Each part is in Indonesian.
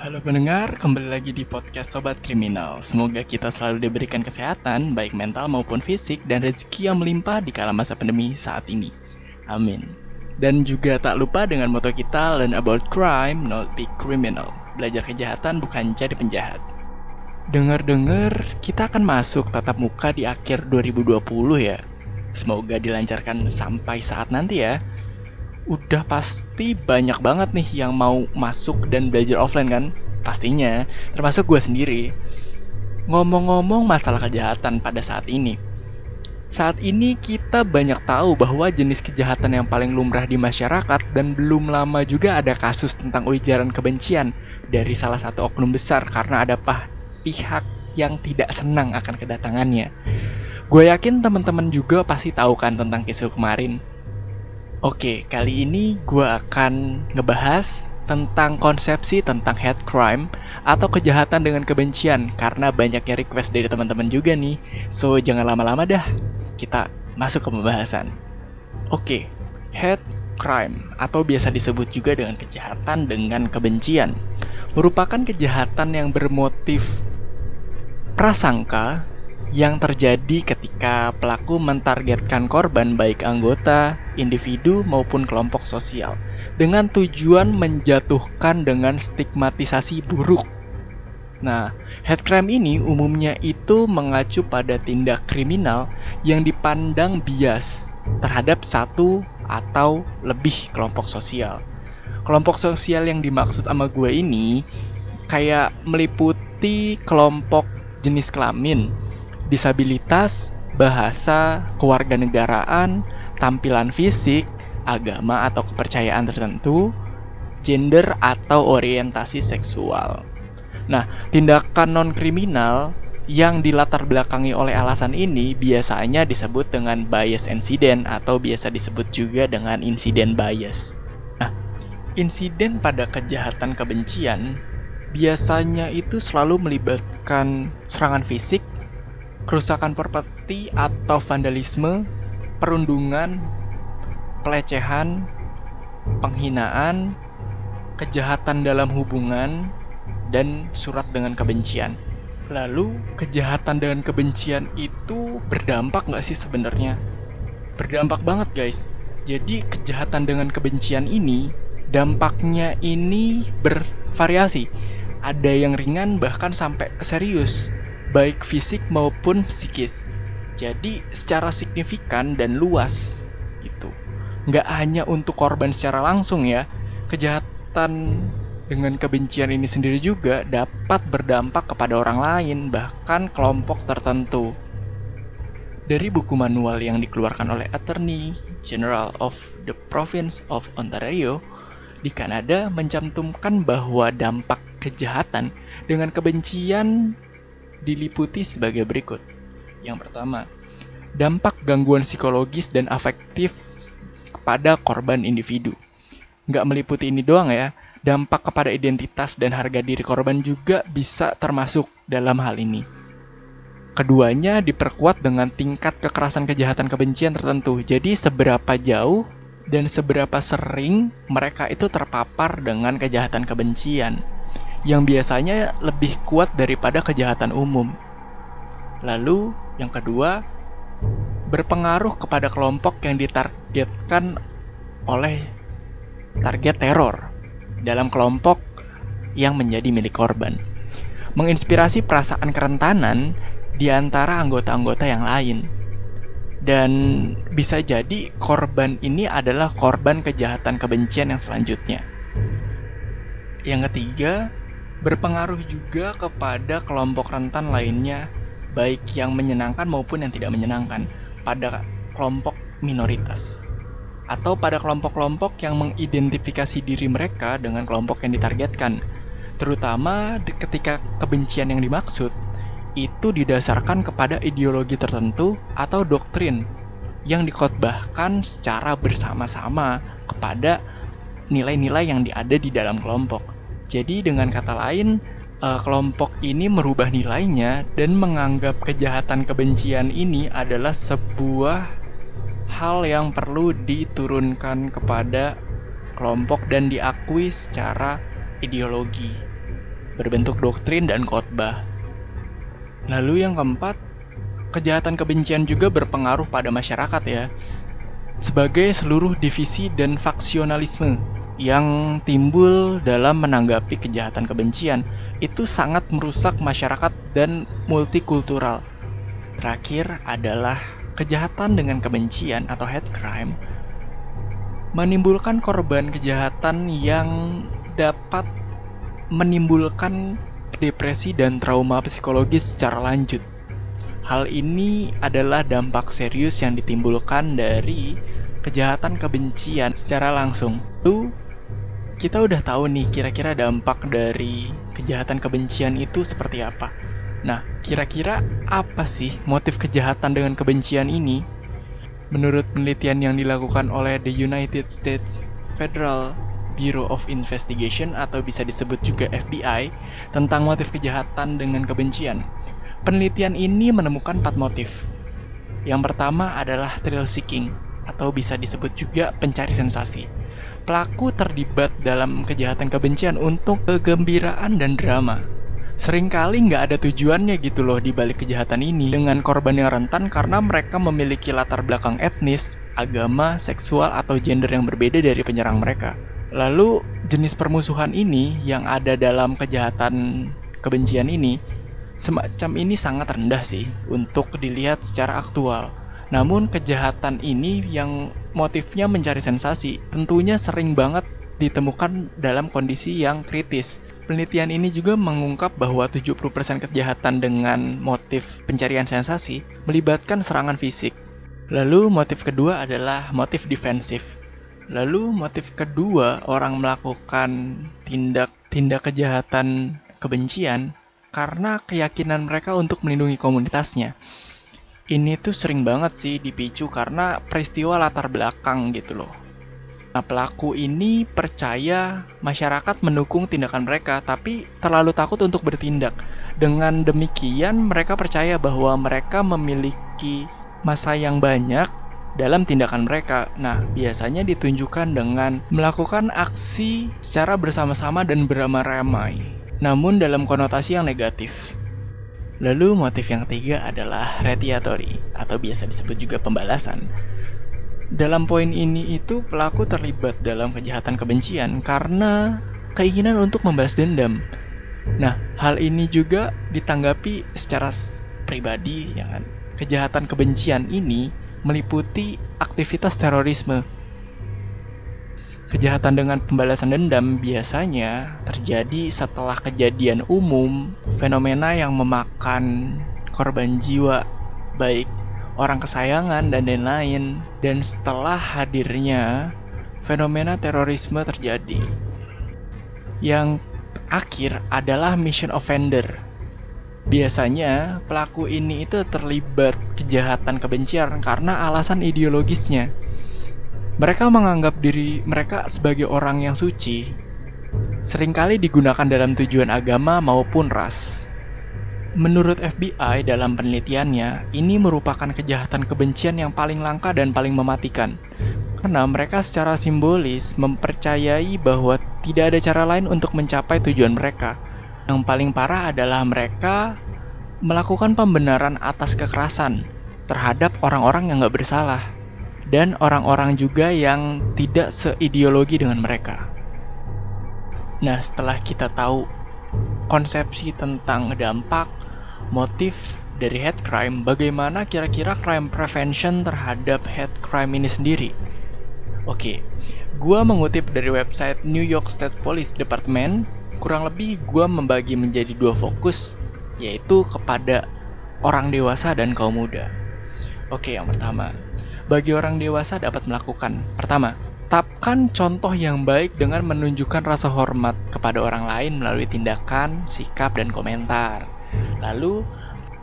Halo pendengar, kembali lagi di podcast Sobat Kriminal. Semoga kita selalu diberikan kesehatan, baik mental maupun fisik, dan rezeki yang melimpah di kala masa pandemi saat ini. Amin. Dan juga tak lupa dengan moto kita, learn about crime, not be criminal. Belajar kejahatan bukan jadi penjahat. Dengar-dengar, kita akan masuk tatap muka di akhir 2020 ya. Semoga dilancarkan sampai saat nanti ya udah pasti banyak banget nih yang mau masuk dan belajar offline kan? Pastinya, termasuk gue sendiri. Ngomong-ngomong masalah kejahatan pada saat ini. Saat ini kita banyak tahu bahwa jenis kejahatan yang paling lumrah di masyarakat dan belum lama juga ada kasus tentang ujaran kebencian dari salah satu oknum besar karena ada pah pihak yang tidak senang akan kedatangannya. Gue yakin teman-teman juga pasti tahu kan tentang kisah kemarin Oke, kali ini gue akan ngebahas tentang konsepsi tentang hate crime atau kejahatan dengan kebencian karena banyaknya request dari teman-teman juga nih. So, jangan lama-lama dah. Kita masuk ke pembahasan. Oke, hate crime atau biasa disebut juga dengan kejahatan dengan kebencian merupakan kejahatan yang bermotif prasangka yang terjadi ketika pelaku mentargetkan korban baik anggota, individu maupun kelompok sosial dengan tujuan menjatuhkan dengan stigmatisasi buruk. Nah, hate crime ini umumnya itu mengacu pada tindak kriminal yang dipandang bias terhadap satu atau lebih kelompok sosial. Kelompok sosial yang dimaksud sama gue ini kayak meliputi kelompok jenis kelamin, disabilitas, bahasa, kewarganegaraan, tampilan fisik, agama atau kepercayaan tertentu, gender atau orientasi seksual. Nah, tindakan non-kriminal yang dilatar belakangi oleh alasan ini biasanya disebut dengan bias incident atau biasa disebut juga dengan insiden bias. Nah, insiden pada kejahatan kebencian biasanya itu selalu melibatkan serangan fisik kerusakan properti atau vandalisme, perundungan, pelecehan, penghinaan, kejahatan dalam hubungan, dan surat dengan kebencian. Lalu, kejahatan dengan kebencian itu berdampak nggak sih sebenarnya? Berdampak banget guys. Jadi kejahatan dengan kebencian ini, dampaknya ini bervariasi. Ada yang ringan bahkan sampai serius baik fisik maupun psikis. Jadi secara signifikan dan luas gitu. Nggak hanya untuk korban secara langsung ya, kejahatan dengan kebencian ini sendiri juga dapat berdampak kepada orang lain, bahkan kelompok tertentu. Dari buku manual yang dikeluarkan oleh Attorney General of the Province of Ontario di Kanada mencantumkan bahwa dampak kejahatan dengan kebencian diliputi sebagai berikut. Yang pertama, dampak gangguan psikologis dan afektif kepada korban individu. Nggak meliputi ini doang ya, dampak kepada identitas dan harga diri korban juga bisa termasuk dalam hal ini. Keduanya diperkuat dengan tingkat kekerasan kejahatan kebencian tertentu. Jadi seberapa jauh dan seberapa sering mereka itu terpapar dengan kejahatan kebencian yang biasanya lebih kuat daripada kejahatan umum. Lalu, yang kedua, berpengaruh kepada kelompok yang ditargetkan oleh target teror dalam kelompok yang menjadi milik korban. Menginspirasi perasaan kerentanan di antara anggota-anggota yang lain. Dan bisa jadi korban ini adalah korban kejahatan kebencian yang selanjutnya. Yang ketiga, berpengaruh juga kepada kelompok rentan lainnya, baik yang menyenangkan maupun yang tidak menyenangkan, pada kelompok minoritas atau pada kelompok-kelompok yang mengidentifikasi diri mereka dengan kelompok yang ditargetkan, terutama ketika kebencian yang dimaksud itu didasarkan kepada ideologi tertentu atau doktrin yang dikotbahkan secara bersama-sama kepada nilai-nilai yang ada di dalam kelompok. Jadi dengan kata lain, uh, kelompok ini merubah nilainya dan menganggap kejahatan kebencian ini adalah sebuah hal yang perlu diturunkan kepada kelompok dan diakui secara ideologi. berbentuk doktrin dan khotbah. Lalu yang keempat, kejahatan kebencian juga berpengaruh pada masyarakat ya. Sebagai seluruh divisi dan faksionalisme yang timbul dalam menanggapi kejahatan kebencian itu sangat merusak masyarakat dan multikultural. Terakhir adalah kejahatan dengan kebencian atau hate crime menimbulkan korban kejahatan yang dapat menimbulkan depresi dan trauma psikologis secara lanjut. Hal ini adalah dampak serius yang ditimbulkan dari kejahatan kebencian secara langsung. Lalu kita udah tahu nih kira-kira dampak dari kejahatan kebencian itu seperti apa. Nah, kira-kira apa sih motif kejahatan dengan kebencian ini? Menurut penelitian yang dilakukan oleh the United States Federal Bureau of Investigation atau bisa disebut juga FBI tentang motif kejahatan dengan kebencian. Penelitian ini menemukan empat motif. Yang pertama adalah thrill seeking atau bisa disebut juga pencari sensasi. Pelaku terlibat dalam kejahatan kebencian untuk kegembiraan dan drama. Seringkali nggak ada tujuannya gitu loh di balik kejahatan ini dengan korban yang rentan karena mereka memiliki latar belakang etnis, agama, seksual, atau gender yang berbeda dari penyerang mereka. Lalu jenis permusuhan ini yang ada dalam kejahatan kebencian ini semacam ini sangat rendah sih untuk dilihat secara aktual. Namun kejahatan ini yang motifnya mencari sensasi tentunya sering banget ditemukan dalam kondisi yang kritis. Penelitian ini juga mengungkap bahwa 70% kejahatan dengan motif pencarian sensasi melibatkan serangan fisik. Lalu motif kedua adalah motif defensif. Lalu motif kedua orang melakukan tindak-tindak kejahatan kebencian karena keyakinan mereka untuk melindungi komunitasnya. Ini tuh sering banget sih dipicu karena peristiwa latar belakang gitu loh. Nah, pelaku ini percaya masyarakat mendukung tindakan mereka, tapi terlalu takut untuk bertindak. Dengan demikian, mereka percaya bahwa mereka memiliki masa yang banyak dalam tindakan mereka. Nah, biasanya ditunjukkan dengan melakukan aksi secara bersama-sama dan beramai-ramai, namun dalam konotasi yang negatif. Lalu motif yang ketiga adalah retaliatory atau biasa disebut juga pembalasan. Dalam poin ini itu pelaku terlibat dalam kejahatan kebencian karena keinginan untuk membalas dendam. Nah, hal ini juga ditanggapi secara pribadi ya kan. Kejahatan kebencian ini meliputi aktivitas terorisme. Kejahatan dengan pembalasan dendam biasanya terjadi setelah kejadian umum, fenomena yang memakan korban jiwa, baik orang kesayangan, dan lain-lain. Dan setelah hadirnya fenomena terorisme terjadi. Yang akhir adalah mission offender. Biasanya pelaku ini itu terlibat kejahatan kebencian karena alasan ideologisnya. Mereka menganggap diri mereka sebagai orang yang suci, sering kali digunakan dalam tujuan agama maupun ras. Menurut FBI dalam penelitiannya, ini merupakan kejahatan kebencian yang paling langka dan paling mematikan. Karena mereka secara simbolis mempercayai bahwa tidak ada cara lain untuk mencapai tujuan mereka. Yang paling parah adalah mereka melakukan pembenaran atas kekerasan terhadap orang-orang yang nggak bersalah dan orang-orang juga yang tidak seideologi dengan mereka. Nah, setelah kita tahu konsepsi tentang dampak motif dari hate crime, bagaimana kira-kira crime prevention terhadap hate crime ini sendiri? Oke, gua mengutip dari website New York State Police Department, kurang lebih gua membagi menjadi dua fokus, yaitu kepada orang dewasa dan kaum muda. Oke, yang pertama, bagi orang dewasa dapat melakukan pertama, Tetapkan contoh yang baik dengan menunjukkan rasa hormat kepada orang lain melalui tindakan, sikap, dan komentar. Lalu,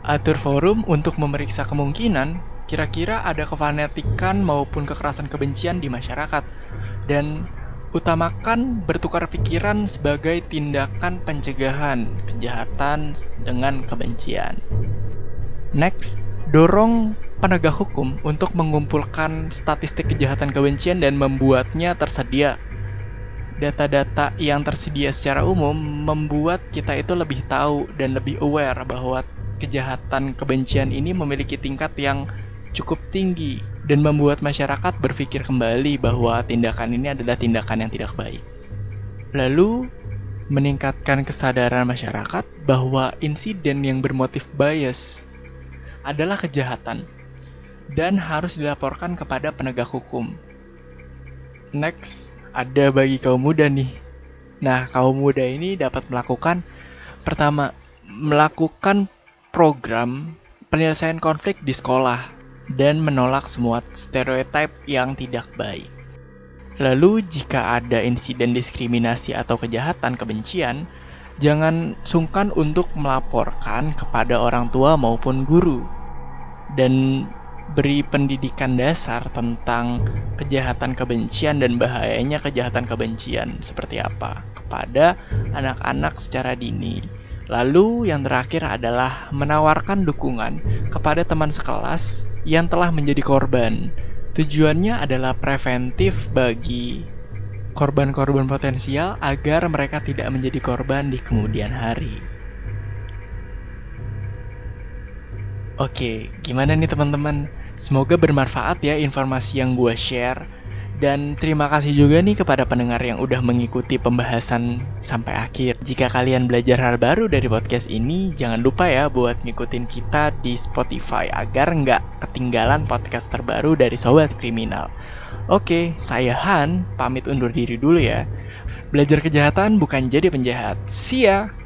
atur forum untuk memeriksa kemungkinan kira-kira ada kefanatikan maupun kekerasan kebencian di masyarakat. Dan utamakan bertukar pikiran sebagai tindakan pencegahan kejahatan dengan kebencian. Next, dorong penegak hukum untuk mengumpulkan statistik kejahatan kebencian dan membuatnya tersedia data-data yang tersedia secara umum membuat kita itu lebih tahu dan lebih aware bahwa kejahatan kebencian ini memiliki tingkat yang cukup tinggi dan membuat masyarakat berpikir kembali bahwa tindakan ini adalah tindakan yang tidak baik. Lalu, meningkatkan kesadaran masyarakat bahwa insiden yang bermotif bias adalah kejahatan dan harus dilaporkan kepada penegak hukum. Next, ada bagi kaum muda nih. Nah, kaum muda ini dapat melakukan pertama, melakukan program penyelesaian konflik di sekolah dan menolak semua stereotip yang tidak baik. Lalu, jika ada insiden diskriminasi atau kejahatan kebencian, jangan sungkan untuk melaporkan kepada orang tua maupun guru. Dan beri pendidikan dasar tentang kejahatan kebencian dan bahayanya kejahatan kebencian seperti apa kepada anak-anak secara dini. Lalu yang terakhir adalah menawarkan dukungan kepada teman sekelas yang telah menjadi korban. Tujuannya adalah preventif bagi korban-korban potensial agar mereka tidak menjadi korban di kemudian hari. Oke, gimana nih teman-teman? Semoga bermanfaat ya informasi yang gue share. Dan terima kasih juga nih kepada pendengar yang udah mengikuti pembahasan sampai akhir. Jika kalian belajar hal baru dari podcast ini, jangan lupa ya buat ngikutin kita di Spotify agar nggak ketinggalan podcast terbaru dari Sobat Kriminal. Oke, saya Han, pamit undur diri dulu ya. Belajar kejahatan bukan jadi penjahat. See ya!